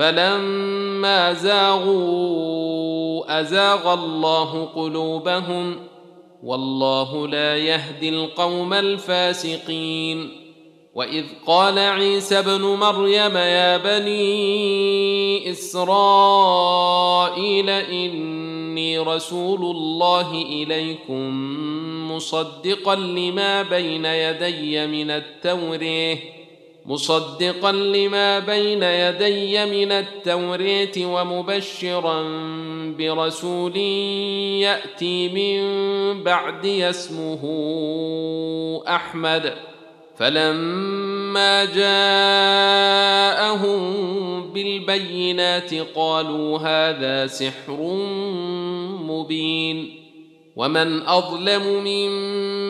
فلما زاغوا أزاغ الله قلوبهم والله لا يهدي القوم الفاسقين. وإذ قال عيسى ابن مريم يا بني إسرائيل إني رسول الله إليكم مصدقا لما بين يدي من التوريه مصدقا لما بين يدي من التوريت ومبشرا برسول يأتي من بعد اسمه أحمد. فلما جاءهم بالبينات قالوا هذا سحر مبين. ومن أظلم ممن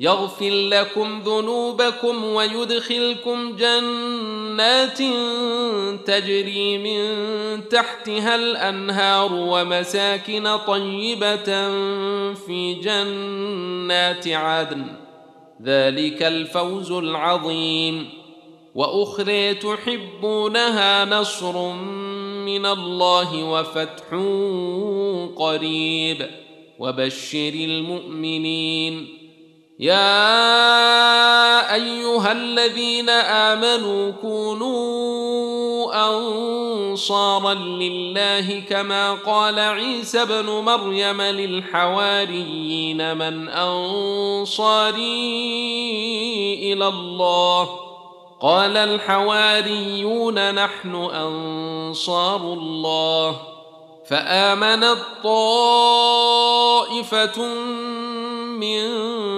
يغفر لكم ذنوبكم ويدخلكم جنات تجري من تحتها الأنهار ومساكن طيبة في جنات عدن. ذلك الفوز العظيم. وأخرى تحبونها نصر من الله وفتح قريب. وبشر المؤمنين. يا أيها الذين آمنوا كونوا أنصارا لله كما قال عيسى ابن مريم للحواريين من أنصاري إلى الله. قال الحواريون نحن أنصار الله. فامنت طائفه من